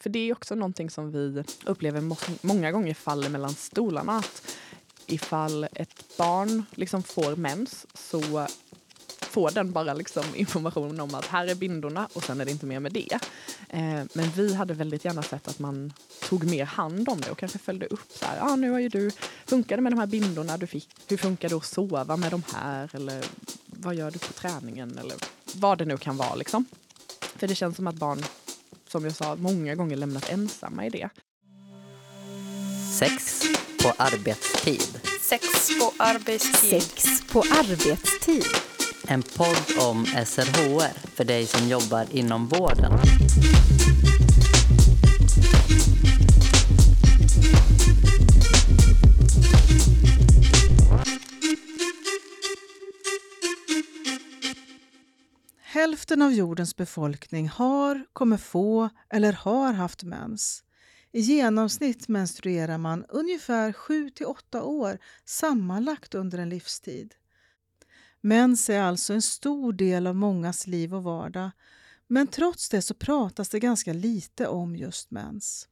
För det är också någonting som vi upplever må många gånger faller mellan stolarna. Att ifall ett barn liksom får mens så får den bara liksom information om att här är bindorna och sen är det inte mer med det. Eh, men vi hade väldigt gärna sett att man tog mer hand om det och kanske följde upp så här, ah, nu har ju du, funkar det med de här bindorna du fick? Hur funkar det att sova med de här? Eller vad gör du på träningen? Eller vad det nu kan vara liksom. För det känns som att barn, som jag sa, många gånger lämnas ensamma i det. Sex på arbetstid. Sex på arbetstid. Sex på arbetstid. En podd om SRHR för dig som jobbar inom vården. Hälften av jordens befolkning har, kommer få eller har haft mens. I genomsnitt menstruerar man ungefär 7 till 8 år sammanlagt under en livstid. Mens är alltså en stor del av mångas liv och vardag men trots det så pratas det ganska lite om just mens.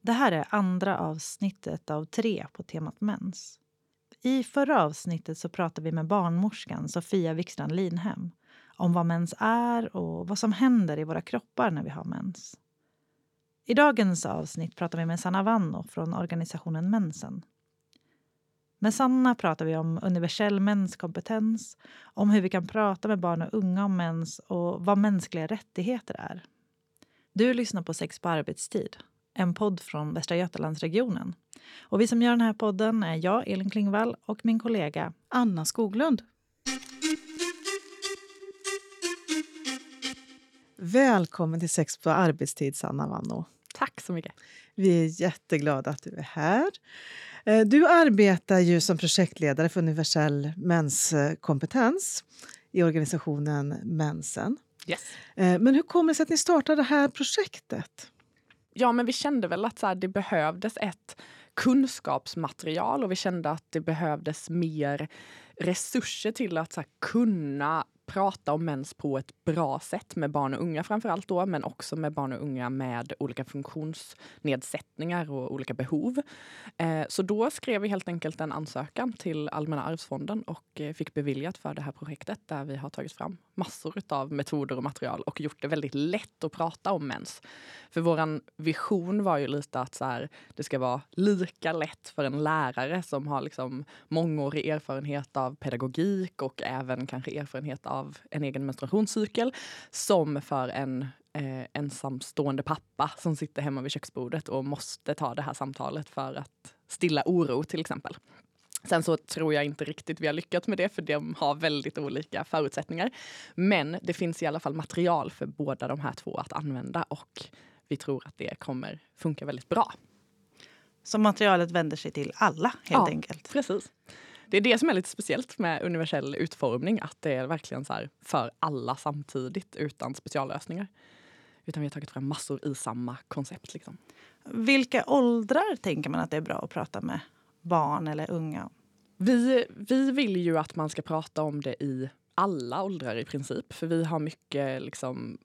Det här är andra avsnittet av tre på temat mens. I förra avsnittet så pratade vi med barnmorskan Sofia Wikstrand Linhem om vad mens är och vad som händer i våra kroppar när vi har mens. I dagens avsnitt pratar vi med Sanna Vanno från organisationen Mensen. Med Sanna pratar vi om universell menskompetens, om hur vi kan prata med barn och unga om mens och vad mänskliga rättigheter är. Du lyssnar på Sex på arbetstid, en podd från Västra Götalandsregionen. Och vi som gör den här podden är jag, Elin Klingvall, och min kollega Anna Skoglund. Välkommen till Sex på arbetstid, Sanna Vanno. Tack så mycket. Vi är jätteglada att du är här. Eh, du arbetar ju som projektledare för universell menskompetens i organisationen Mensen. Yes. Eh, men hur kommer det sig att ni startade det här projektet? Ja, men vi kände väl att så här, det behövdes ett kunskapsmaterial och vi kände att det behövdes mer resurser till att så här, kunna prata om mens på ett bra sätt med barn och unga framför allt då, men också med barn och unga med olika funktionsnedsättningar och olika behov. Eh, så då skrev vi helt enkelt en ansökan till Allmänna arvsfonden och eh, fick beviljat för det här projektet där vi har tagit fram massor av metoder och material och gjort det väldigt lätt att prata om mens. För våran vision var ju lite att så här, det ska vara lika lätt för en lärare som har liksom mångårig erfarenhet av pedagogik och även kanske erfarenhet av en egen menstruationscykel som för en eh, ensamstående pappa som sitter hemma vid köksbordet och måste ta det här samtalet för att stilla oro till exempel. Sen så tror jag inte riktigt vi har lyckats med det för de har väldigt olika förutsättningar. Men det finns i alla fall material för båda de här två att använda och vi tror att det kommer funka väldigt bra. Så materialet vänder sig till alla helt ja, enkelt? precis. Det är det som är lite speciellt med universell utformning, att det är verkligen så för alla samtidigt utan speciallösningar. Utan vi har tagit fram massor i samma koncept. Liksom. Vilka åldrar tänker man att det är bra att prata med barn eller unga? Vi, vi vill ju att man ska prata om det i alla åldrar i princip. För vi har mycket liksom,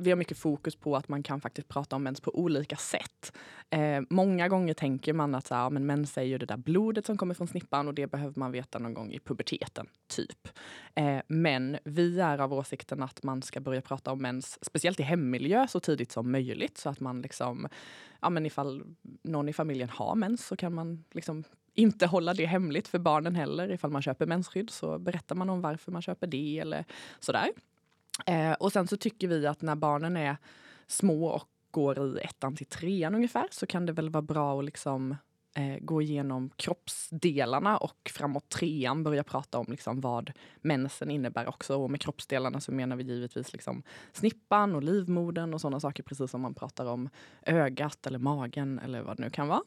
vi har mycket fokus på att man kan faktiskt prata om mens på olika sätt. Eh, många gånger tänker man att så här, men mens är ju det där blodet som kommer från snippan och det behöver man veta någon gång i puberteten, typ. Eh, men vi är av åsikten att man ska börja prata om mens, speciellt i hemmiljö, så tidigt som möjligt. Så att man liksom, ja men ifall någon i familjen har mens så kan man liksom inte hålla det hemligt för barnen heller. Ifall man köper mensskydd så berättar man om varför man köper det eller sådär. Eh, och sen så tycker vi att när barnen är små och går i ettan till trean ungefär så kan det väl vara bra att liksom eh, gå igenom kroppsdelarna och framåt trean börja prata om liksom vad mensen innebär också. Och med kroppsdelarna så menar vi givetvis liksom snippan och livmodern och sådana saker precis som man pratar om ögat eller magen eller vad det nu kan vara.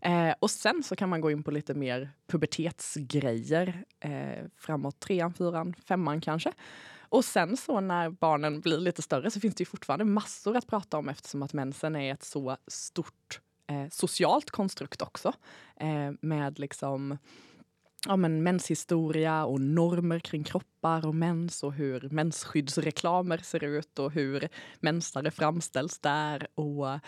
Eh, och sen så kan man gå in på lite mer pubertetsgrejer eh, framåt trean, fyran, femman kanske. Och sen så när barnen blir lite större så finns det ju fortfarande massor att prata om eftersom att mensen är ett så stort eh, socialt konstrukt också. Eh, med liksom ja, men menshistoria och normer kring kroppar och mens och hur mensskyddsreklamer ser ut och hur mensare framställs där. Och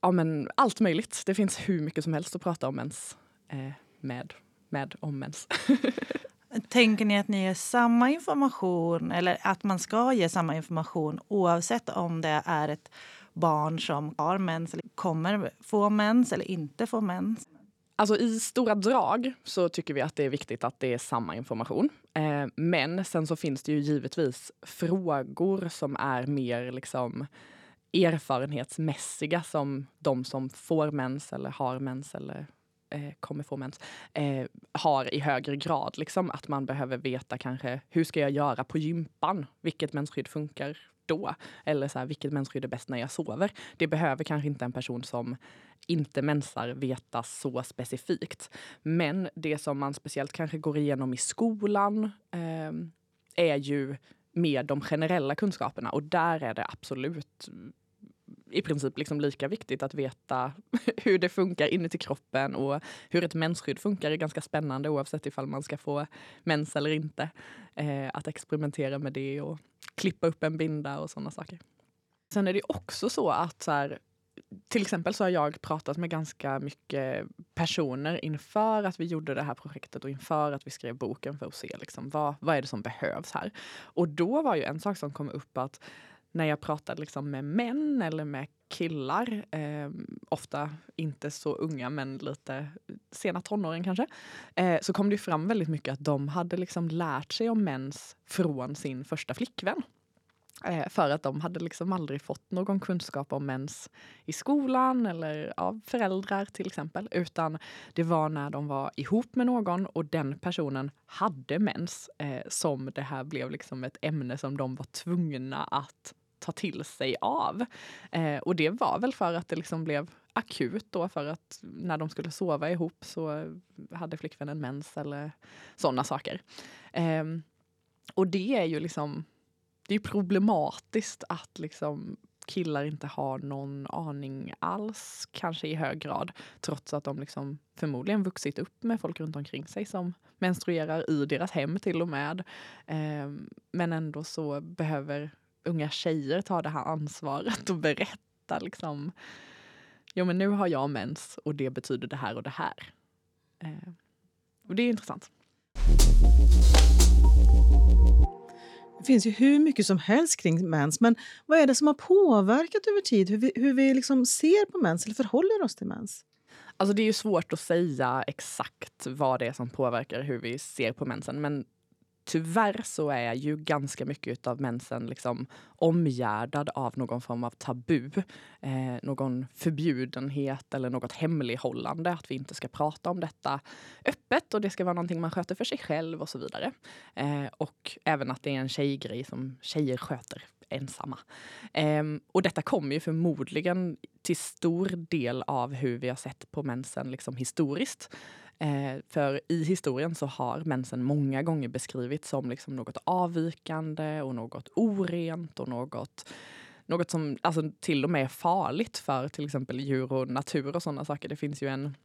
ja, men allt möjligt. Det finns hur mycket som helst att prata om mens eh, med, med om mens. Tänker ni att ni ger samma information eller att man ska ge samma information oavsett om det är ett barn som har mens eller kommer få mens eller inte få mens? Alltså i stora drag så tycker vi att det är viktigt att det är samma information. Eh, men sen så finns det ju givetvis frågor som är mer liksom erfarenhetsmässiga som de som får mens eller har mens eller eh, kommer få mens eh, har i högre grad. Liksom, att man behöver veta kanske hur ska jag göra på gympan? Vilket mensskydd funkar då? Eller så här, vilket mensskydd är bäst när jag sover? Det behöver kanske inte en person som inte mensar veta så specifikt. Men det som man speciellt kanske går igenom i skolan eh, är ju mer de generella kunskaperna och där är det absolut i princip liksom lika viktigt att veta hur det funkar inuti kroppen och hur ett mensskydd funkar är ganska spännande oavsett ifall man ska få mens eller inte. Eh, att experimentera med det och klippa upp en binda och sådana saker. Sen är det också så att så här, till exempel så har jag pratat med ganska mycket personer inför att vi gjorde det här projektet och inför att vi skrev boken för att se liksom, vad, vad är det som behövs här. Och då var ju en sak som kom upp att när jag pratade liksom med män eller med killar, eh, ofta inte så unga men lite sena tonåren kanske, eh, så kom det fram väldigt mycket att de hade liksom lärt sig om mens från sin första flickvän. Eh, för att de hade liksom aldrig fått någon kunskap om mens i skolan eller av föräldrar till exempel. Utan det var när de var ihop med någon och den personen hade mens eh, som det här blev liksom ett ämne som de var tvungna att ta till sig av. Eh, och det var väl för att det liksom blev akut då för att när de skulle sova ihop så hade flickvännen mens eller sådana saker. Eh, och det är ju liksom, det är problematiskt att liksom killar inte har någon aning alls, kanske i hög grad, trots att de liksom förmodligen vuxit upp med folk runt omkring sig som menstruerar i deras hem till och med. Eh, men ändå så behöver unga tjejer ta det här ansvaret och berätta liksom. Jo, men nu har jag mens och det betyder det här och det här. Eh, och det är intressant. Det finns ju hur mycket som helst kring mens, men vad är det som har påverkat över tid hur vi, hur vi liksom ser på mens eller förhåller oss till mens? Alltså det är ju svårt att säga exakt vad det är som påverkar hur vi ser på mensen. Men tyvärr så är ju ganska mycket av mensen liksom omgärdad av någon form av tabu. Eh, någon förbjudenhet eller något hemlighållande. Att vi inte ska prata om detta öppet och det ska vara någonting man sköter för sig själv och så vidare. Eh, och även att det är en tjejgrej som tjejer sköter ensamma. Eh, och detta kommer ju förmodligen till stor del av hur vi har sett på mensen liksom historiskt. Eh, för i historien så har mensen många gånger beskrivits som liksom något avvikande och något orent och något något som alltså, till och med är farligt för till exempel djur och natur och sådana saker. Det finns ju en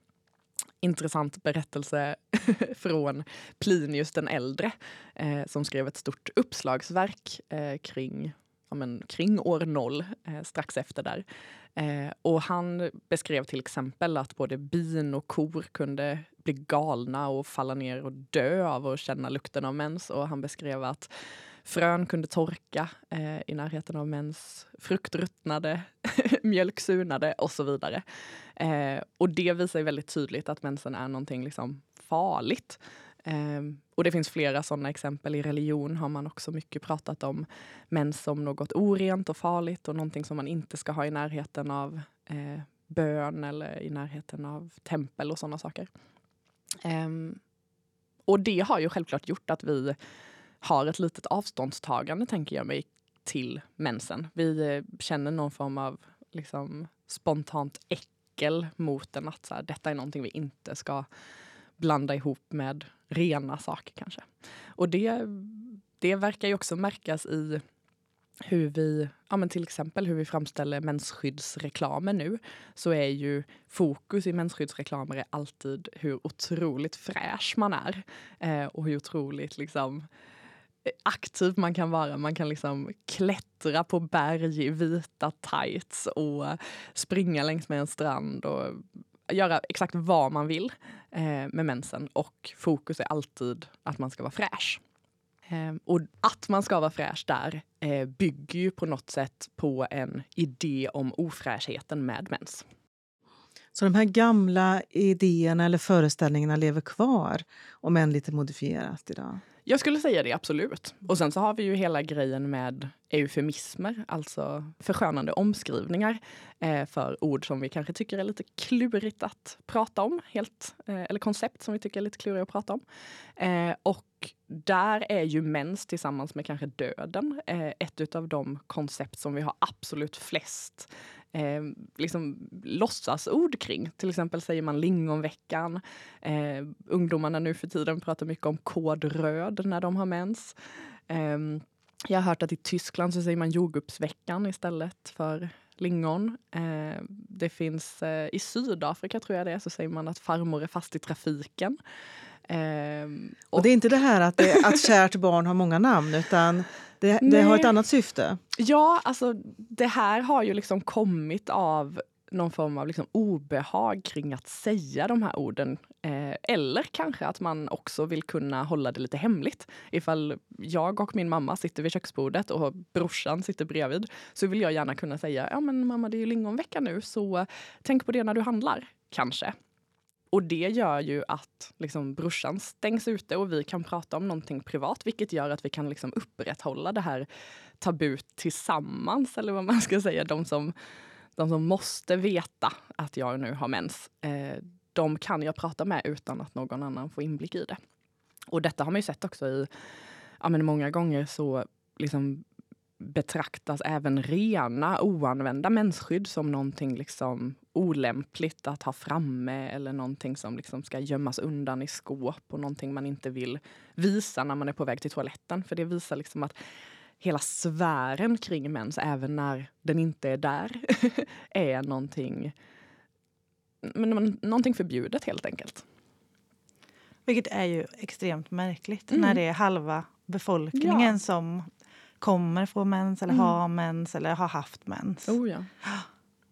intressant berättelse från Plinius den äldre eh, som skrev ett stort uppslagsverk eh, kring, ja, men, kring år noll, eh, strax efter där. Eh, och han beskrev till exempel att både bin och kor kunde bli galna och falla ner och dö av att känna lukten av mens. Och han beskrev att frön kunde torka eh, i närheten av mens, frukt ruttnade, mjölk surnade och så vidare. Eh, och det visar väldigt tydligt att mensen är någonting liksom farligt. Ehm, och det finns flera sådana exempel. I religion har man också mycket pratat om mens som något orent och farligt och någonting som man inte ska ha i närheten av eh, bön eller i närheten av tempel och sådana saker. Um, och det har ju självklart gjort att vi har ett litet avståndstagande, tänker jag mig, till mensen. Vi eh, känner någon form av liksom, spontant äckel mot den. Att så här, detta är någonting vi inte ska blanda ihop med rena saker kanske. Och det, det verkar ju också märkas i hur vi, ja men till exempel hur vi framställer mensskyddsreklamer nu, så är ju fokus i mensskyddsreklamer är alltid hur otroligt fräsch man är. Eh, och hur otroligt liksom eh, aktiv man kan vara. Man kan liksom klättra på berg i vita tights och springa längs med en strand och göra exakt vad man vill eh, med mensen. Och fokus är alltid att man ska vara fräsch. Eh, och att man ska vara fräsch där eh, bygger ju på något sätt på en idé om ofräschheten med mens. Så de här gamla idéerna eller föreställningarna lever kvar, om än lite modifierat idag? Jag skulle säga det, absolut. Och sen så har vi ju hela grejen med eufemismer, alltså förskönande omskrivningar eh, för ord som vi kanske tycker är lite klurigt att prata om, helt, eh, eller koncept som vi tycker är lite kluriga att prata om. Eh, och där är ju mens tillsammans med kanske döden eh, ett av de koncept som vi har absolut flest eh, liksom låtsasord kring. Till exempel säger man lingonveckan. Eh, ungdomarna nu för tiden pratar mycket om kod röd när de har mens. Eh, jag har hört att i Tyskland så säger man jordgubbsveckan istället för lingon. Eh, det finns eh, i Sydafrika tror jag det är, så säger man att farmor är fast i trafiken. Eh, och, och, det är inte det här att, det, att kärt barn har många namn utan det, det har ett annat syfte? Ja, alltså det här har ju liksom kommit av någon form av liksom obehag kring att säga de här orden. Eh, eller kanske att man också vill kunna hålla det lite hemligt. Ifall jag och min mamma sitter vid köksbordet och brorsan sitter bredvid så vill jag gärna kunna säga ja men mamma det är ju lingonvecka nu så tänk på det när du handlar, kanske. Och det gör ju att liksom, brorsan stängs ute och vi kan prata om någonting privat, vilket gör att vi kan liksom, upprätthålla det här tabut tillsammans, eller vad man ska säga. De som, de som måste veta att jag nu har mens, eh, de kan jag prata med utan att någon annan får inblick i det. Och detta har man ju sett också i, ja men många gånger så liksom betraktas även rena oanvända mensskydd som någonting liksom olämpligt att ha framme eller någonting som liksom ska gömmas undan i skåp och någonting man inte vill visa när man är på väg till toaletten. För det visar liksom att hela sfären kring mens, även när den inte är där, är någonting, men, någonting förbjudet helt enkelt. Vilket är ju extremt märkligt mm. när det är halva befolkningen ja. som kommer få mens eller mm. ha mens eller har haft mens. Oh, ja.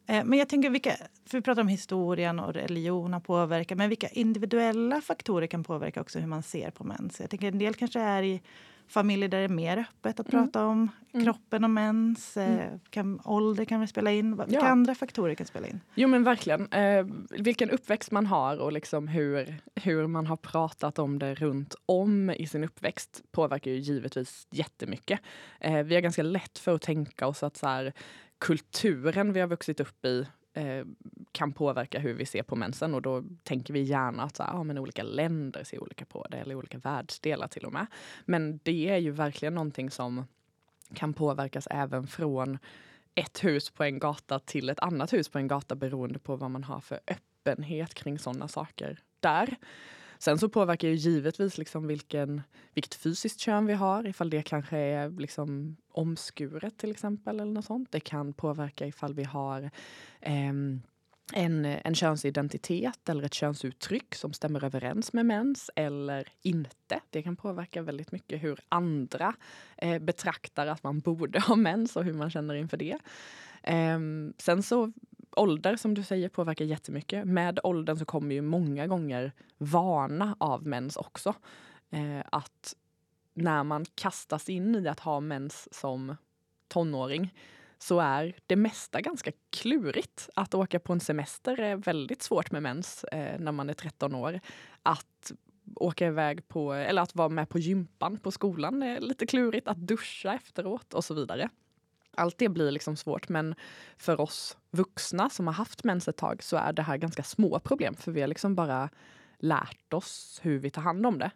Eh, men jag tänker, vilka, för vi pratar om historien och religion har påverkat, men vilka individuella faktorer kan påverka också hur man ser på mens? Jag tänker en del kanske är i familjer där det är mer öppet att mm. prata om mm. kroppen och mens. Eh, mm. Kan, ålder kan väl spela in. Vilka ja. andra faktorer kan spela in? Jo men verkligen. Eh, vilken uppväxt man har och liksom hur, hur man har pratat om det runt om i sin uppväxt påverkar ju givetvis jättemycket. Eh, vi har ganska lätt för att tänka oss att så här, kulturen vi har vuxit upp i eh, kan påverka hur vi ser på mensen och då tänker vi gärna att så, ah, men olika länder ser olika på det eller olika världsdelar till och med. Men det är ju verkligen någonting som kan påverkas även från ett hus på en gata till ett annat hus på en gata beroende på vad man har för öppenhet kring sådana saker där. Sen så påverkar ju givetvis liksom vilken, vilket fysiskt kön vi har, ifall det kanske är liksom omskuret till exempel. eller något sånt. Det kan påverka ifall vi har eh, en, en könsidentitet eller ett könsuttryck som stämmer överens med mens eller inte. Det kan påverka väldigt mycket hur andra eh, betraktar att man borde ha mens och hur man känner inför det. Eh, sen så ålder som du säger påverkar jättemycket. Med åldern så kommer ju många gånger vana av mens också. Eh, att när man kastas in i att ha mens som tonåring så är det mesta ganska klurigt. Att åka på en semester är väldigt svårt med mens eh, när man är 13 år. Att åka iväg på, eller att vara med på gympan på skolan är lite klurigt. Att duscha efteråt och så vidare allt det blir liksom svårt. Men för oss vuxna som har haft mens ett tag så är det här ganska små problem. För vi har liksom bara lärt oss hur vi tar hand om det.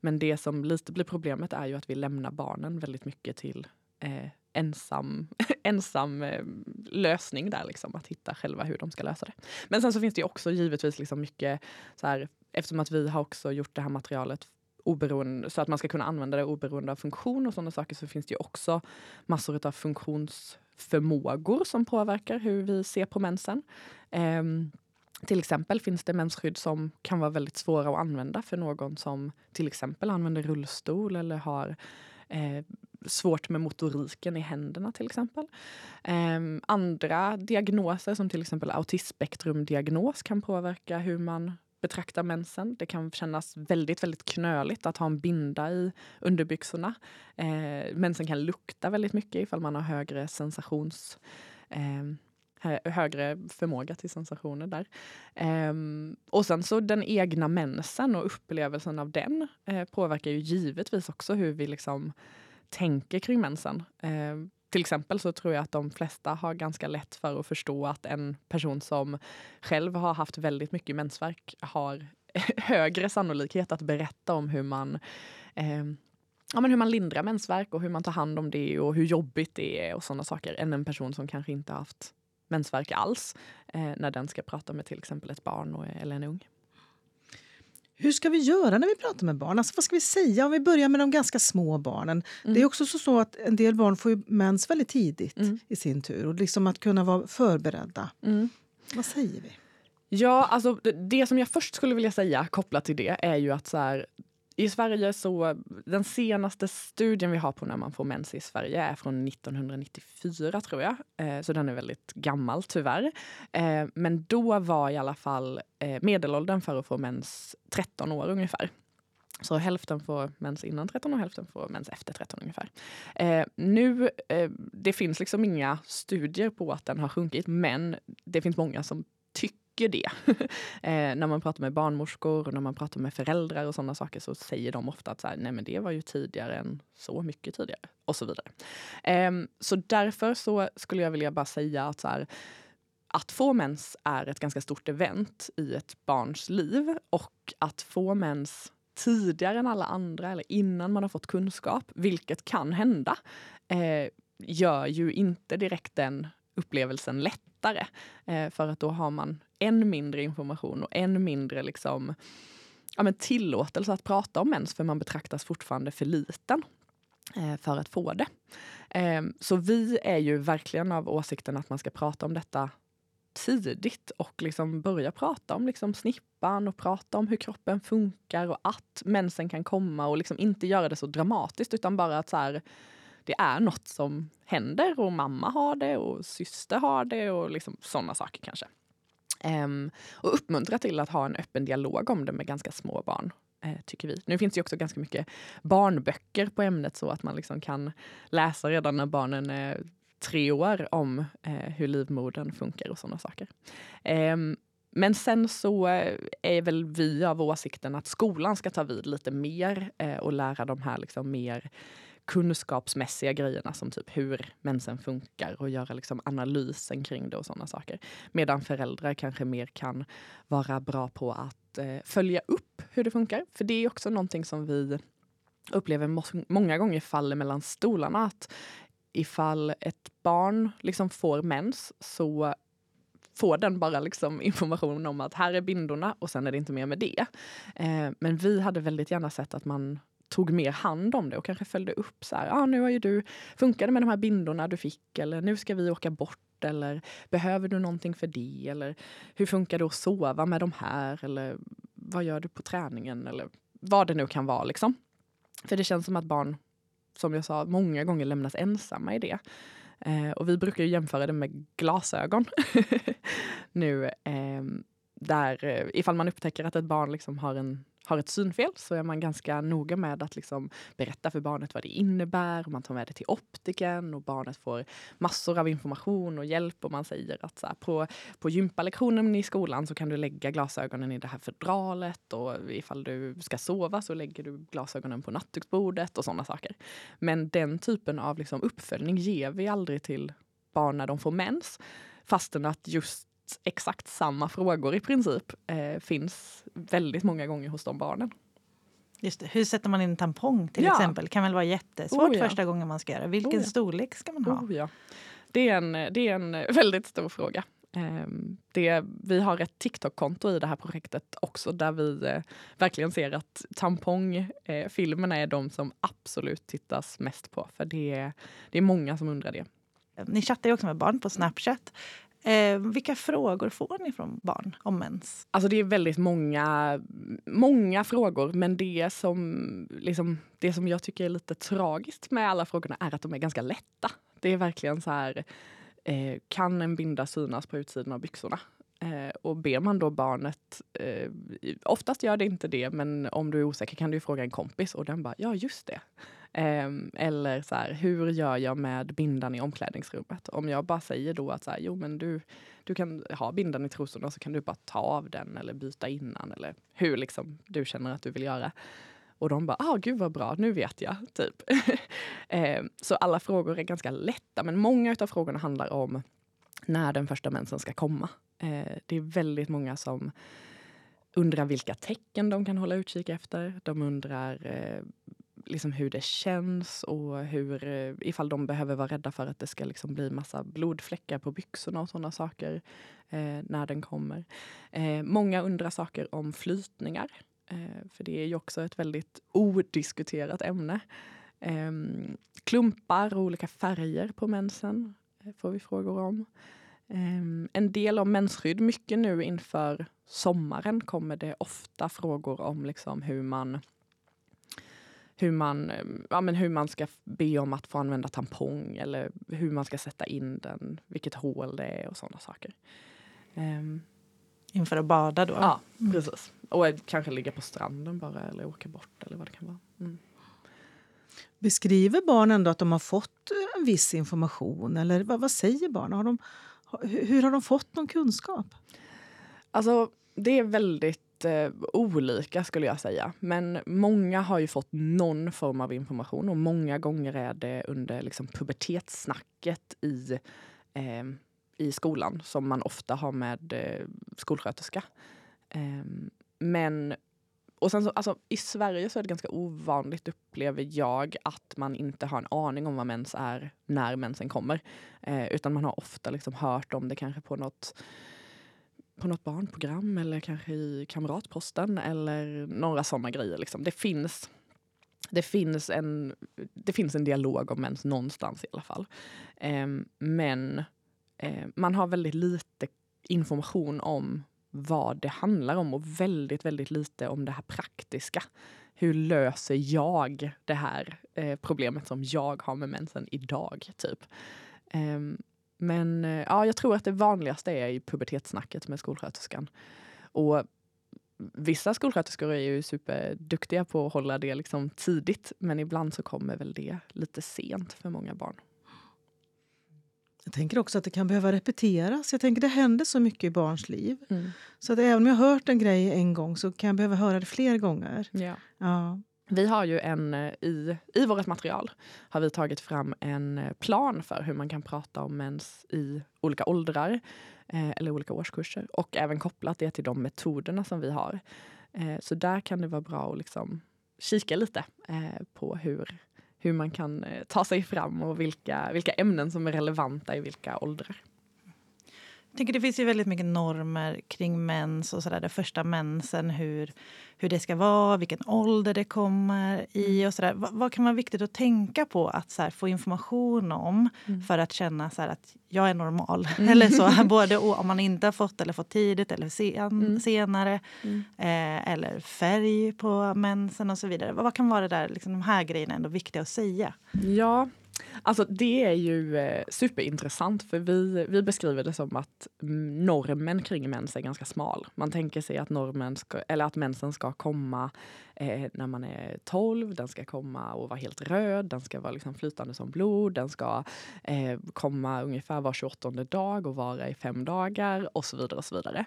Men det som lite blir problemet är ju att vi lämnar barnen väldigt mycket till eh, ensam, ensam eh, lösning där, liksom, att hitta själva hur de ska lösa det. Men sen så finns det också givetvis liksom mycket så här, eftersom att vi har också gjort det här materialet oberoende, så att man ska kunna använda det oberoende av funktion och sådana saker så finns det ju också massor av funktionsförmågor som påverkar hur vi ser på mensen. Eh, till exempel finns det mensskydd som kan vara väldigt svåra att använda för någon som till exempel använder rullstol eller har eh, svårt med motoriken i händerna till exempel. Eh, andra diagnoser som till exempel autismspektrumdiagnos kan påverka hur man betraktar mensen. Det kan kännas väldigt, väldigt knöligt att ha en binda i underbyxorna. Eh, mensen kan lukta väldigt mycket ifall man har högre sensations eh, högre förmåga till sensationer där. Um, och sen så den egna mensen och upplevelsen av den eh, påverkar ju givetvis också hur vi liksom tänker kring mensen. Uh, till exempel så tror jag att de flesta har ganska lätt för att förstå att en person som själv har haft väldigt mycket mensvärk har högre sannolikhet att berätta om hur man eh, ja, men hur man lindrar mensvärk och hur man tar hand om det och hur jobbigt det är och sådana saker än en person som kanske inte haft mensvärk alls eh, när den ska prata med till exempel ett barn och, eller en ung. Hur ska vi göra när vi pratar med barn? Alltså, vad ska vi säga om vi börjar med de ganska små barnen? Mm. Det är också så att en del barn får mens väldigt tidigt mm. i sin tur. Och liksom att kunna vara förberedda. Mm. Vad säger vi? Ja, alltså det som jag först skulle vilja säga kopplat till det är ju att så här, i Sverige så, den senaste studien vi har på när man får mens i Sverige är från 1994 tror jag. Eh, så den är väldigt gammal tyvärr. Eh, men då var i alla fall eh, medelåldern för att få mens 13 år ungefär. Så hälften får mens innan 13 och hälften får mens efter 13 ungefär. Eh, nu, eh, det finns liksom inga studier på att den har sjunkit, men det finns många som tycker mycket det. eh, när man pratar med barnmorskor och när man pratar med föräldrar och sådana saker så säger de ofta att så här, nej men det var ju tidigare än så mycket tidigare och så vidare. Eh, så därför så skulle jag vilja bara säga att så här, att få mens är ett ganska stort event i ett barns liv och att få mens tidigare än alla andra eller innan man har fått kunskap, vilket kan hända, eh, gör ju inte direkt den upplevelsen lättare. Eh, för att då har man än mindre information och än mindre liksom, ja, men tillåtelse att prata om mens för man betraktas fortfarande för liten eh, för att få det. Eh, så vi är ju verkligen av åsikten att man ska prata om detta tidigt och liksom börja prata om liksom snippan och prata om hur kroppen funkar och att mensen kan komma och liksom inte göra det så dramatiskt utan bara att så här, det är något som händer och mamma har det och syster har det och liksom sådana saker kanske. Um, och uppmuntra till att ha en öppen dialog om det med ganska små barn. Eh, tycker vi. Nu finns det också ganska mycket barnböcker på ämnet så att man liksom kan läsa redan när barnen är tre år om eh, hur livmodern funkar och sådana saker. Eh, men sen så eh, är väl vi av åsikten att skolan ska ta vid lite mer eh, och lära de här liksom mer kunskapsmässiga grejerna som typ hur mensen funkar och göra liksom analysen kring det och sådana saker. Medan föräldrar kanske mer kan vara bra på att eh, följa upp hur det funkar. För det är också någonting som vi upplever må många gånger faller mellan stolarna. Att ifall ett barn liksom får mens så får den bara liksom information om att här är bindorna och sen är det inte mer med det. Eh, men vi hade väldigt gärna sett att man tog mer hand om det och kanske följde upp så här, ah, nu har ju du funkade med de här bindorna du fick eller nu ska vi åka bort eller behöver du någonting för det eller hur funkar det att sova med de här eller vad gör du på träningen eller vad det nu kan vara liksom. För det känns som att barn, som jag sa, många gånger lämnas ensamma i det. Eh, och vi brukar jämföra det med glasögon nu. Ehm, eh, där ifall man upptäcker att ett barn liksom har en har ett synfel så är man ganska noga med att liksom berätta för barnet vad det innebär. Man tar med det till optiken och barnet får massor av information och hjälp. Och man säger att så här, på, på gympalektionen i skolan så kan du lägga glasögonen i det här fodralet och ifall du ska sova så lägger du glasögonen på nattduksbordet och sådana saker. Men den typen av liksom uppföljning ger vi aldrig till barn när de får mens. Fastän att just exakt samma frågor i princip eh, finns väldigt många gånger hos de barnen. Just det. Hur sätter man in tampong till ja. exempel? kan väl vara jättesvårt oh, ja. första gången man ska göra. Vilken oh, ja. storlek ska man ha? Oh, ja. det, är en, det är en väldigt stor fråga. Ehm, det, vi har ett TikTok-konto i det här projektet också där vi eh, verkligen ser att tampongfilmerna är de som absolut tittas mest på. För det är, det är många som undrar det. Ni chattar ju också med barn på Snapchat. Eh, vilka frågor får ni från barn om mens? Alltså det är väldigt många, många frågor men det som, liksom, det som jag tycker är lite tragiskt med alla frågorna är att de är ganska lätta. Det är verkligen så här, eh, kan en binda synas på utsidan av byxorna? Eh, och ber man då barnet, eh, oftast gör det inte det, men om du är osäker kan du fråga en kompis och den bara, ja just det. Um, eller så här, hur gör jag med bindan i omklädningsrummet? Om jag bara säger då att så här, jo men du, du kan ha bindan i trosorna så kan du bara ta av den eller byta innan eller hur liksom du känner att du vill göra. Och de bara, ah gud vad bra, nu vet jag. typ. um, så alla frågor är ganska lätta, men många av frågorna handlar om när den första mensen ska komma. Uh, det är väldigt många som undrar vilka tecken de kan hålla utkik efter. De undrar uh, liksom hur det känns och hur, eh, ifall de behöver vara rädda för att det ska liksom bli massa blodfläckar på byxorna och sådana saker eh, när den kommer. Eh, många undrar saker om flytningar. Eh, för det är ju också ett väldigt odiskuterat ämne. Eh, klumpar och olika färger på mensen eh, får vi frågor om. Ehm, en del om mensskydd. Mycket nu inför sommaren kommer det ofta frågor om liksom hur man hur man, ehm, ja, men hur man ska be om att få använda tampong eller hur man ska sätta in den, vilket hål det är och sådana saker. Um, Inför att bada då? Ja, mm. precis. Och kanske ligga på stranden bara eller åka bort eller vad det kan vara. Mm. Beskriver barn ändå att de har fått en viss information? Eller vad, vad säger barn? Har de, hur har de fått någon kunskap? Alltså, det är väldigt eh, olika skulle jag säga. Men många har ju fått någon form av information och många gånger är det under liksom, pubertetssnacket i eh, i skolan som man ofta har med eh, skolsköterska. Eh, men och sen så, alltså, I Sverige så är det ganska ovanligt, upplever jag, att man inte har en aning om vad mens är när mensen kommer. Eh, utan man har ofta liksom hört om det kanske på något, på något barnprogram eller kanske i Kamratposten eller några sådana grejer. Liksom. Det, finns, det, finns en, det finns en dialog om mens någonstans i alla fall. Eh, men eh, man har väldigt lite information om vad det handlar om och väldigt, väldigt lite om det här praktiska. Hur löser jag det här eh, problemet som jag har med mensen idag? typ. Ehm, Ehm, eh, men ja, jag tror att det vanligaste är i pubertetssnacket med skolsköterskan. Och vissa skolsköterskor är ju superduktiga på att hålla det liksom tidigt men ibland så kommer väl det lite sent för många barn. Jag tänker också att det kan behöva repeteras. Jag tänker Det händer så mycket i barns liv. Mm. Så att även om jag har hört en grej en gång så kan jag behöva höra det fler gånger. Ja. Ja. Vi har ju en, eh, i, i vårt material har vi tagit fram en eh, plan för hur man kan prata om mens i olika åldrar eh, eller olika årskurser och även kopplat det till de metoderna som vi har. Eh, så där kan det vara bra att liksom kika lite eh, på hur, hur man kan eh, ta sig fram och vilka, vilka ämnen som är relevanta i vilka åldrar. Tänker det finns ju väldigt mycket normer kring mens och sådär, den första mensen, hur, hur det ska vara, vilken ålder det kommer i mm. och sådär. Vad, vad kan vara viktigt att tänka på att så här, få information om mm. för att känna så här, att jag är normal? Mm. eller så, både om man inte har fått eller fått tidigt eller sen, mm. senare. Mm. Eh, eller färg på mensen och så vidare. Vad, vad kan vara det där, liksom, de här grejerna ändå viktiga att säga? Ja, Alltså det är ju eh, superintressant för vi, vi beskriver det som att mm, normen kring mens är ganska smal. Man tänker sig att, normen ska, eller att mensen ska komma eh, när man är 12, den ska komma och vara helt röd, den ska vara liksom flytande som blod, den ska eh, komma ungefär var 28 dag och vara i fem dagar och så vidare. och så vidare.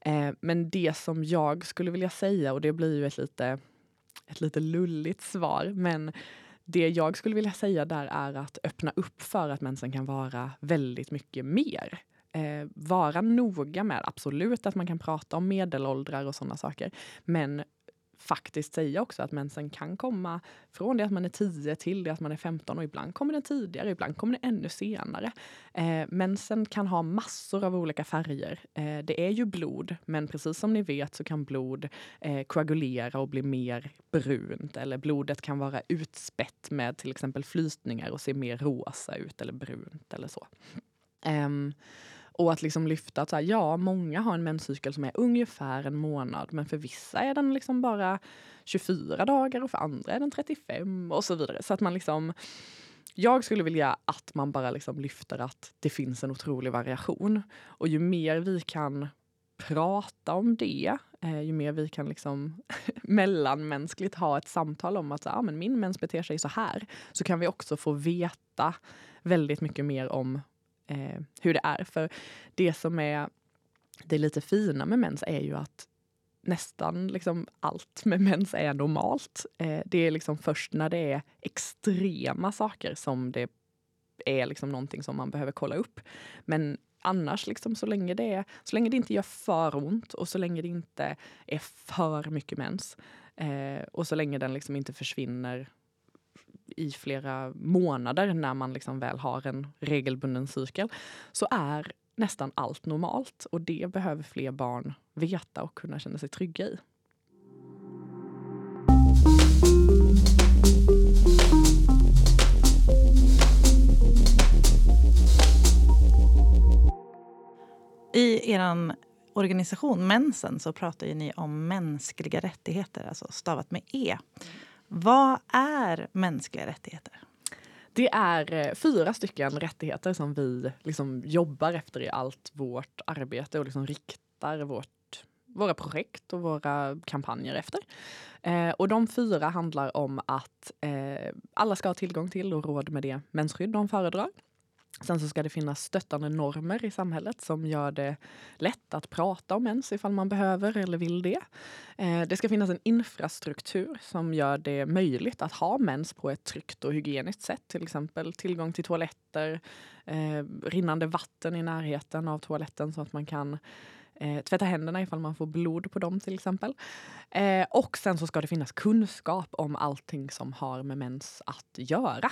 Eh, men det som jag skulle vilja säga, och det blir ju ett lite, ett lite lulligt svar, men det jag skulle vilja säga där är att öppna upp för att mensen kan vara väldigt mycket mer. Eh, vara noga med, absolut att man kan prata om medelåldrar och sådana saker. Men faktiskt säga också att mensen kan komma från det att man är 10 till det att man är 15 och ibland kommer den tidigare, ibland kommer den ännu senare. Eh, mensen kan ha massor av olika färger. Eh, det är ju blod, men precis som ni vet så kan blod eh, koagulera och bli mer brunt eller blodet kan vara utspätt med till exempel flytningar och se mer rosa ut eller brunt eller så. Um, och att liksom lyfta att så här, ja, många har en menscykel som är ungefär en månad, men för vissa är den liksom bara 24 dagar och för andra är den 35 och så vidare. Så att man liksom jag skulle vilja att man bara liksom lyfter att det finns en otrolig variation. Och ju mer vi kan prata om det, eh, ju mer vi kan liksom mellanmänskligt ha ett samtal om att ah, men min mens beter sig så här, så kan vi också få veta väldigt mycket mer om eh, hur det är. För det som är det lite fina med mens är ju att nästan liksom allt med mens är normalt. Eh, det är liksom först när det är extrema saker som det är liksom någonting som man behöver kolla upp. Men annars, liksom, så, länge det är, så länge det inte gör för ont och så länge det inte är för mycket mens eh, och så länge den liksom inte försvinner i flera månader när man liksom väl har en regelbunden cykel så är nästan allt normalt och det behöver fler barn veta och kunna känna sig trygga i. I er organisation Mensen så pratar ju ni om mänskliga rättigheter, alltså stavat med E. Vad är mänskliga rättigheter? Det är eh, fyra stycken rättigheter som vi liksom jobbar efter i allt vårt arbete och liksom riktar vårt, våra projekt och våra kampanjer efter. Eh, och de fyra handlar om att eh, alla ska ha tillgång till och råd med det mensskydd de föredrar. Sen så ska det finnas stöttande normer i samhället som gör det lätt att prata om mens ifall man behöver eller vill det. Eh, det ska finnas en infrastruktur som gör det möjligt att ha mens på ett tryggt och hygieniskt sätt. Till exempel tillgång till toaletter, eh, rinnande vatten i närheten av toaletten så att man kan eh, tvätta händerna ifall man får blod på dem till exempel. Eh, och sen så ska det finnas kunskap om allting som har med mens att göra.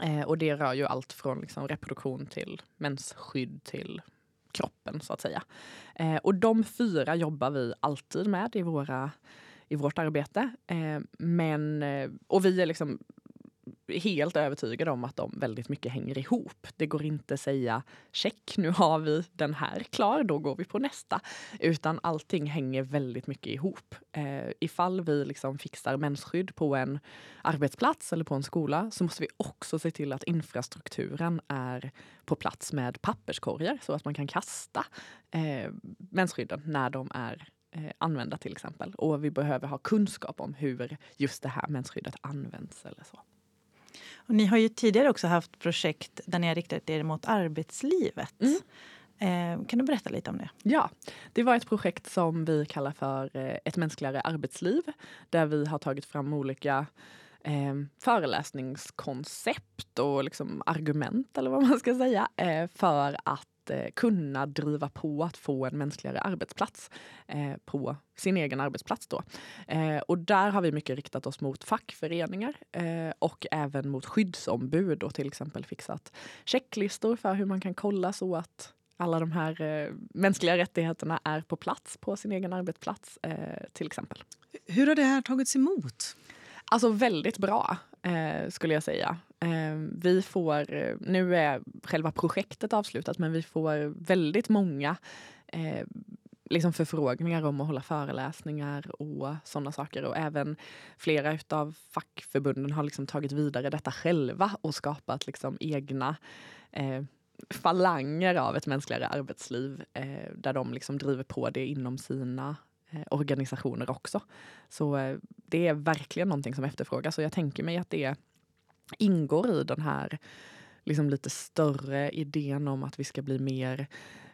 Eh, och det rör ju allt från liksom reproduktion till mensskydd till kroppen så att säga. Eh, och de fyra jobbar vi alltid med i, våra, i vårt arbete. Eh, men, eh, och vi är liksom helt övertygad om att de väldigt mycket hänger ihop. Det går inte att säga check, nu har vi den här klar, då går vi på nästa. Utan allting hänger väldigt mycket ihop. Eh, ifall vi liksom fixar mensskydd på en arbetsplats eller på en skola så måste vi också se till att infrastrukturen är på plats med papperskorgar så att man kan kasta eh, mensskydden när de är eh, använda till exempel. Och vi behöver ha kunskap om hur just det här mensskyddet används eller så. Och ni har ju tidigare också haft projekt där ni har riktat er mot arbetslivet. Mm. Eh, kan du berätta lite om det? Ja, det var ett projekt som vi kallar för eh, Ett mänskligare arbetsliv. Där vi har tagit fram olika eh, föreläsningskoncept och liksom argument, eller vad man ska säga, eh, för att eh, kunna driva på att få en mänskligare arbetsplats eh, på sin egen arbetsplats. Då. Eh, och där har vi mycket riktat oss mot fackföreningar eh, och även mot skyddsombud och till exempel fixat checklistor för hur man kan kolla så att alla de här eh, mänskliga rättigheterna är på plats på sin egen arbetsplats eh, till exempel. Hur har det här tagits emot? Alltså väldigt bra eh, skulle jag säga. Eh, vi får, nu är själva projektet avslutat, men vi får väldigt många eh, liksom förfrågningar om att hålla föreläsningar och sådana saker. Och även flera av fackförbunden har liksom tagit vidare detta själva och skapat liksom egna eh, falanger av ett mänskligare arbetsliv eh, där de liksom driver på det inom sina Eh, organisationer också. Så eh, det är verkligen någonting som efterfrågas och jag tänker mig att det ingår i den här liksom lite större idén om att vi ska bli mer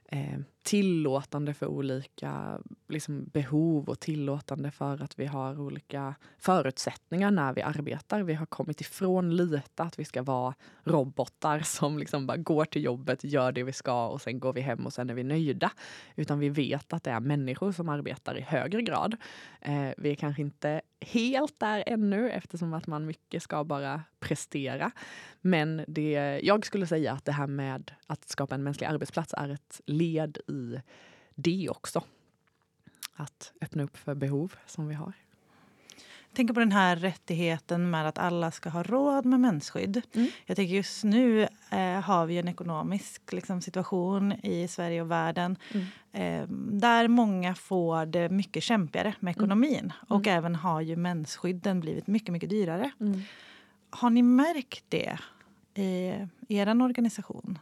eh, tillåtande för olika liksom, behov och tillåtande för att vi har olika förutsättningar när vi arbetar. Vi har kommit ifrån lite att vi ska vara robotar som liksom bara går till jobbet, gör det vi ska och sen går vi hem och sen är vi nöjda. Utan vi vet att det är människor som arbetar i högre grad. Eh, vi är kanske inte helt där ännu eftersom att man mycket ska bara prestera. Men det, jag skulle säga att det här med att skapa en mänsklig arbetsplats är ett led i det också. Att öppna upp för behov som vi har. Jag tänker på den här rättigheten med att alla ska ha råd med mensskydd. Mm. Jag tänker just nu eh, har vi en ekonomisk liksom, situation i Sverige och världen mm. eh, där många får det mycket kämpigare med mm. ekonomin. Mm. Och även har ju mensskydden blivit mycket, mycket dyrare. Mm. Har ni märkt det i er organisation?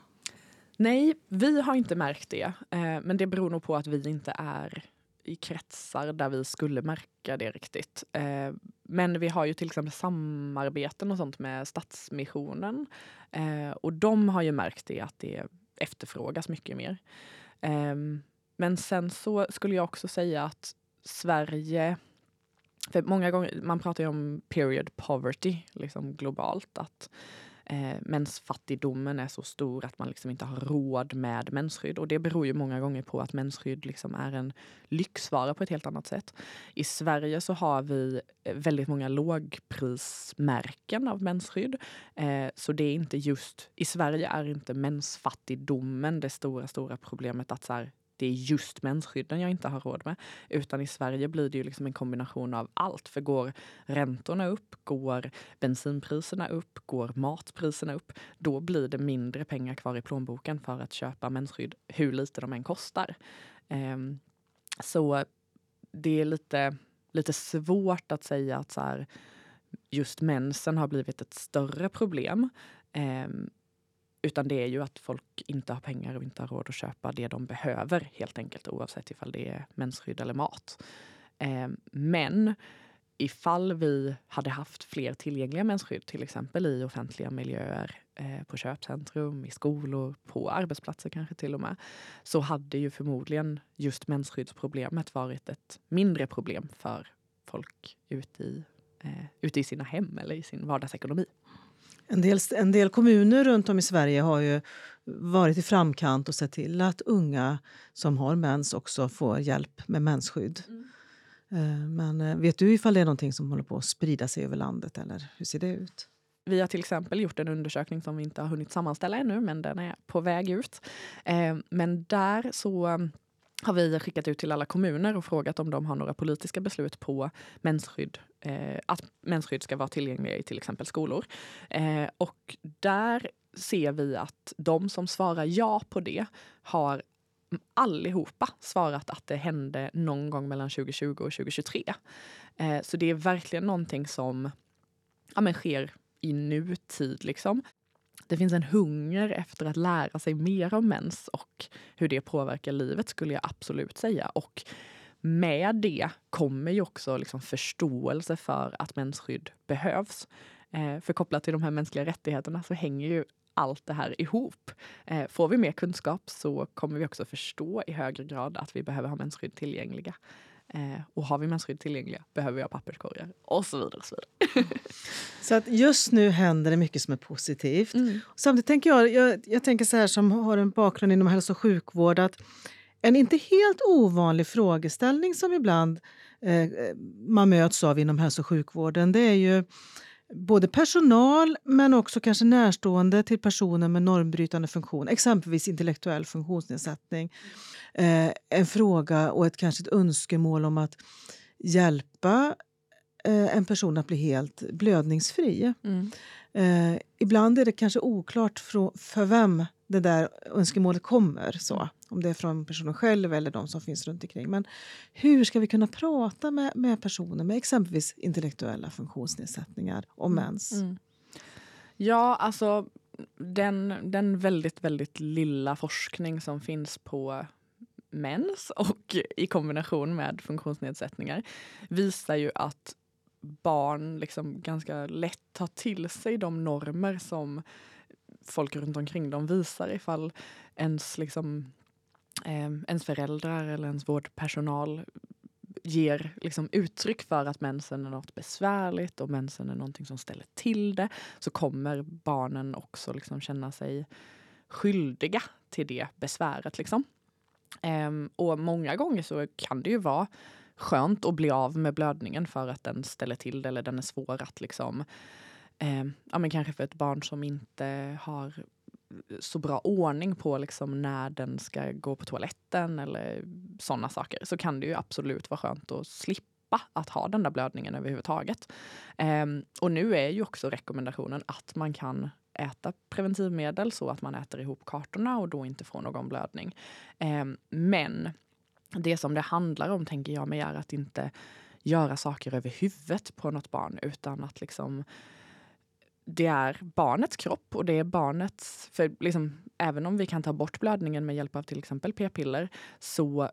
Nej, vi har inte märkt det. Eh, men det beror nog på att vi inte är i kretsar där vi skulle märka det riktigt. Eh, men vi har ju till exempel samarbeten och sånt med Stadsmissionen. Eh, och de har ju märkt det, att det efterfrågas mycket mer. Ehm, men sen så skulle jag också säga att Sverige för många gånger, man pratar ju om period poverty liksom globalt. Att eh, mensfattigdomen är så stor att man liksom inte har råd med mensskydd. Och det beror ju många gånger på att mensskydd liksom är en lyxvara på ett helt annat sätt. I Sverige så har vi eh, väldigt många lågprismärken av mensskydd. Eh, så det är inte just, i Sverige är inte mensfattigdomen det stora, stora problemet att så här, det är just mensskydden jag inte har råd med. Utan i Sverige blir det ju liksom en kombination av allt. För går räntorna upp, går bensinpriserna upp, går matpriserna upp, då blir det mindre pengar kvar i plånboken för att köpa mensskydd, hur lite de än kostar. Um, så det är lite, lite svårt att säga att så här, just mensen har blivit ett större problem. Um, utan det är ju att folk inte har pengar och inte har råd att köpa det de behöver helt enkelt oavsett ifall det är mensskydd eller mat. Eh, men ifall vi hade haft fler tillgängliga mensskydd, till exempel i offentliga miljöer, eh, på köpcentrum, i skolor, på arbetsplatser kanske till och med, så hade ju förmodligen just mensskyddsproblemet varit ett mindre problem för folk ute i, eh, ute i sina hem eller i sin vardagsekonomi. En del, en del kommuner runt om i Sverige har ju varit i framkant och sett till att unga som har mens också får hjälp med mensskydd. Mm. Eh, men eh, vet du ifall det är någonting som håller på att sprida sig över landet eller hur ser det ut? Vi har till exempel gjort en undersökning som vi inte har hunnit sammanställa ännu, men den är på väg ut. Eh, men där så har vi skickat ut till alla kommuner och frågat om de har några politiska beslut på mensskydd, eh, att mensskydd ska vara tillgängliga i till exempel skolor. Eh, och där ser vi att de som svarar ja på det har allihopa svarat att det hände någon gång mellan 2020 och 2023. Eh, så det är verkligen någonting som ja, men sker i nutid. Liksom. Det finns en hunger efter att lära sig mer om mens och hur det påverkar livet skulle jag absolut säga. Och med det kommer ju också liksom förståelse för att mensskydd behövs. Eh, för kopplat till de här mänskliga rättigheterna så hänger ju allt det här ihop. Eh, får vi mer kunskap så kommer vi också förstå i högre grad att vi behöver ha mensskydd tillgängliga. Eh, och har vi mensskydd tillgängliga behöver vi ha papperskorgar och så vidare. Och så, vidare. så att just nu händer det mycket som är positivt. Mm. Samtidigt tänker jag, jag, jag tänker så här som har en bakgrund inom hälso och sjukvård att en inte helt ovanlig frågeställning som ibland eh, man möts av inom hälso och sjukvården det är ju både personal men också kanske närstående till personer med normbrytande funktion, exempelvis intellektuell funktionsnedsättning. Eh, en fråga och ett kanske ett önskemål om att hjälpa eh, en person att bli helt blödningsfri. Mm. Eh, ibland är det kanske oklart för, för vem det där önskemålet kommer. Så, mm. om det är från personen själv eller de som finns runt omkring. Men hur ska vi kunna prata med, med personer med exempelvis intellektuella funktionsnedsättningar om mm. mens? Mm. Ja, alltså den, den väldigt, väldigt lilla forskning som finns på mens och i kombination med funktionsnedsättningar visar ju att barn liksom ganska lätt tar till sig de normer som folk runt omkring dem visar ifall ens liksom eh, ens föräldrar eller ens vårdpersonal ger liksom uttryck för att mensen är något besvärligt och mensen är någonting som ställer till det så kommer barnen också liksom känna sig skyldiga till det besväret. Liksom. Um, och många gånger så kan det ju vara skönt att bli av med blödningen för att den ställer till det eller den är svår att liksom eh, ja, men kanske för ett barn som inte har så bra ordning på liksom när den ska gå på toaletten eller sådana saker så kan det ju absolut vara skönt att slippa att ha den där blödningen överhuvudtaget. Eh, och nu är ju också rekommendationen att man kan äta preventivmedel så att man äter ihop kartorna och då inte får någon blödning. Eh, men det som det handlar om, tänker jag mig, är att inte göra saker över huvudet på något barn utan att liksom det är barnets kropp och det är barnets... För liksom, även om vi kan ta bort blödningen med hjälp av till exempel p-piller så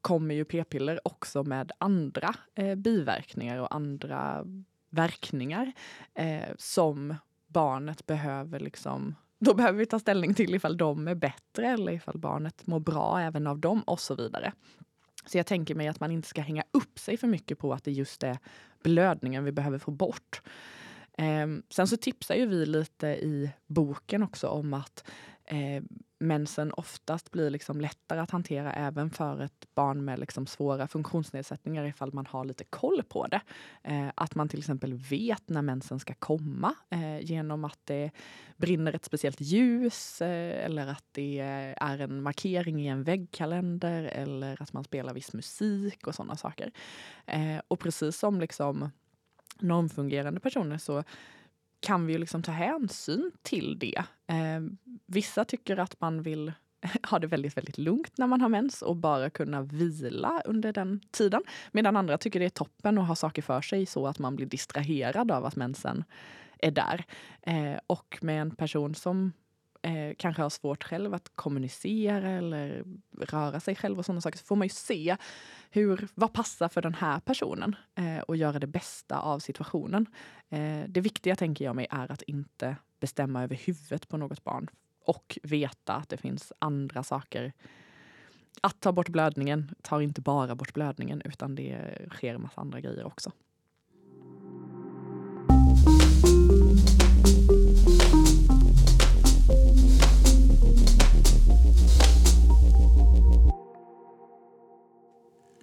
kommer ju p-piller också med andra eh, biverkningar och andra verkningar eh, som barnet behöver liksom då behöver vi ta ställning till ifall de är bättre eller ifall barnet mår bra även av dem och så vidare. Så jag tänker mig att man inte ska hänga upp sig för mycket på att det just är blödningen vi behöver få bort. Eh, sen så tipsar ju vi lite i boken också om att eh, mensen oftast blir liksom lättare att hantera även för ett barn med liksom svåra funktionsnedsättningar ifall man har lite koll på det. Eh, att man till exempel vet när mensen ska komma eh, genom att det brinner ett speciellt ljus eh, eller att det är en markering i en väggkalender eller att man spelar viss musik och sådana saker. Eh, och precis som liksom normfungerande personer så kan vi ju liksom ta hänsyn till det. Eh, vissa tycker att man vill ha det väldigt, väldigt lugnt när man har mens och bara kunna vila under den tiden. Medan andra tycker det är toppen att ha saker för sig så att man blir distraherad av att mensen är där. Eh, och med en person som eh, kanske har svårt själv att kommunicera eller röra sig själv och sådana saker så får man ju se hur, vad passar för den här personen eh, och göra det bästa av situationen. Eh, det viktiga tänker jag mig är att inte bestämma över huvudet på något barn och veta att det finns andra saker. Att ta bort blödningen tar inte bara bort blödningen utan det sker en massa andra grejer också.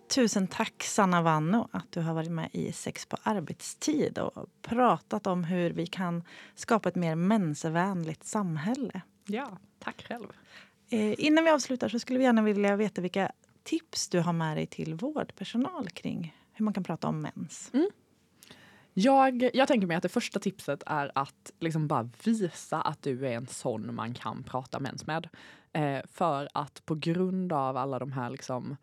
Tusen tack Sanna Vanno att du har varit med i Sex på arbetstid och pratat om hur vi kan skapa ett mer mensvänligt samhälle. Ja, tack själv. Eh, innan vi avslutar så skulle vi gärna vilja veta vilka tips du har med dig till vårdpersonal kring hur man kan prata om mens. Mm. Jag, jag tänker mig att det första tipset är att liksom bara visa att du är en sån man kan prata mens med. Eh, för att på grund av alla de här liksom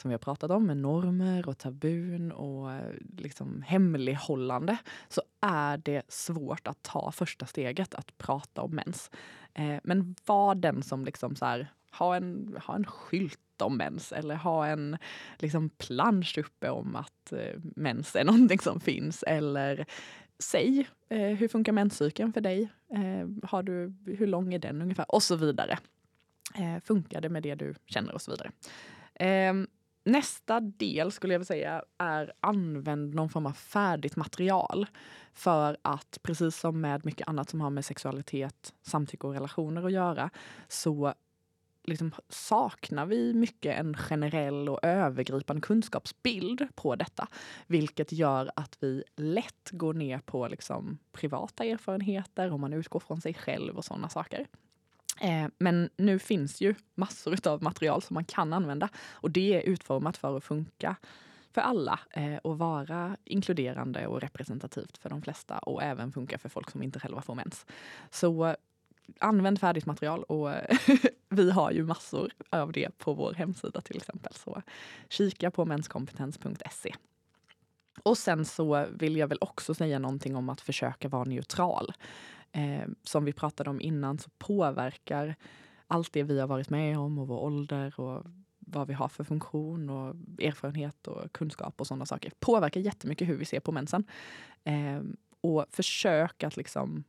som vi har pratat om med normer och tabun och eh, liksom hemlighållande så är det svårt att ta första steget att prata om mens. Eh, men var den som liksom så här, ha en, ha en skylt om mens eller ha en liksom plansch uppe om att eh, mens är någonting som finns eller säg eh, hur funkar menscykeln för dig? Eh, har du, hur lång är den ungefär? Och så vidare. Eh, funkar det med det du känner och så vidare. Ehm, Nästa del skulle jag vilja säga är använd någon form av färdigt material. För att precis som med mycket annat som har med sexualitet, samtycke och relationer att göra så liksom saknar vi mycket en generell och övergripande kunskapsbild på detta. Vilket gör att vi lätt går ner på liksom privata erfarenheter om man utgår från sig själv och sådana saker. Eh, men nu finns ju massor av material som man kan använda och det är utformat för att funka för alla eh, och vara inkluderande och representativt för de flesta och även funka för folk som inte själva får mens. Så eh, använd färdigt material och vi har ju massor av det på vår hemsida till exempel. Så kika på menskompetens.se. Och sen så vill jag väl också säga någonting om att försöka vara neutral eh, som vi pratade om innan så påverkar allt det vi har varit med om och vår ålder och vad vi har för funktion och erfarenhet och kunskap och sådana saker påverkar jättemycket hur vi ser på mensen. Eh, och försök att liksom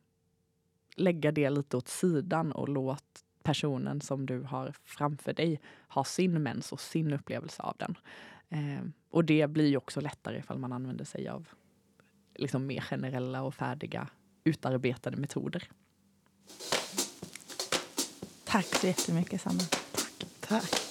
lägga det lite åt sidan och låt personen som du har framför dig ha sin mens och sin upplevelse av den. Eh, och det blir ju också lättare ifall man använder sig av liksom mer generella och färdiga utarbetade metoder. Tack så jättemycket, Sanna. Tack. Du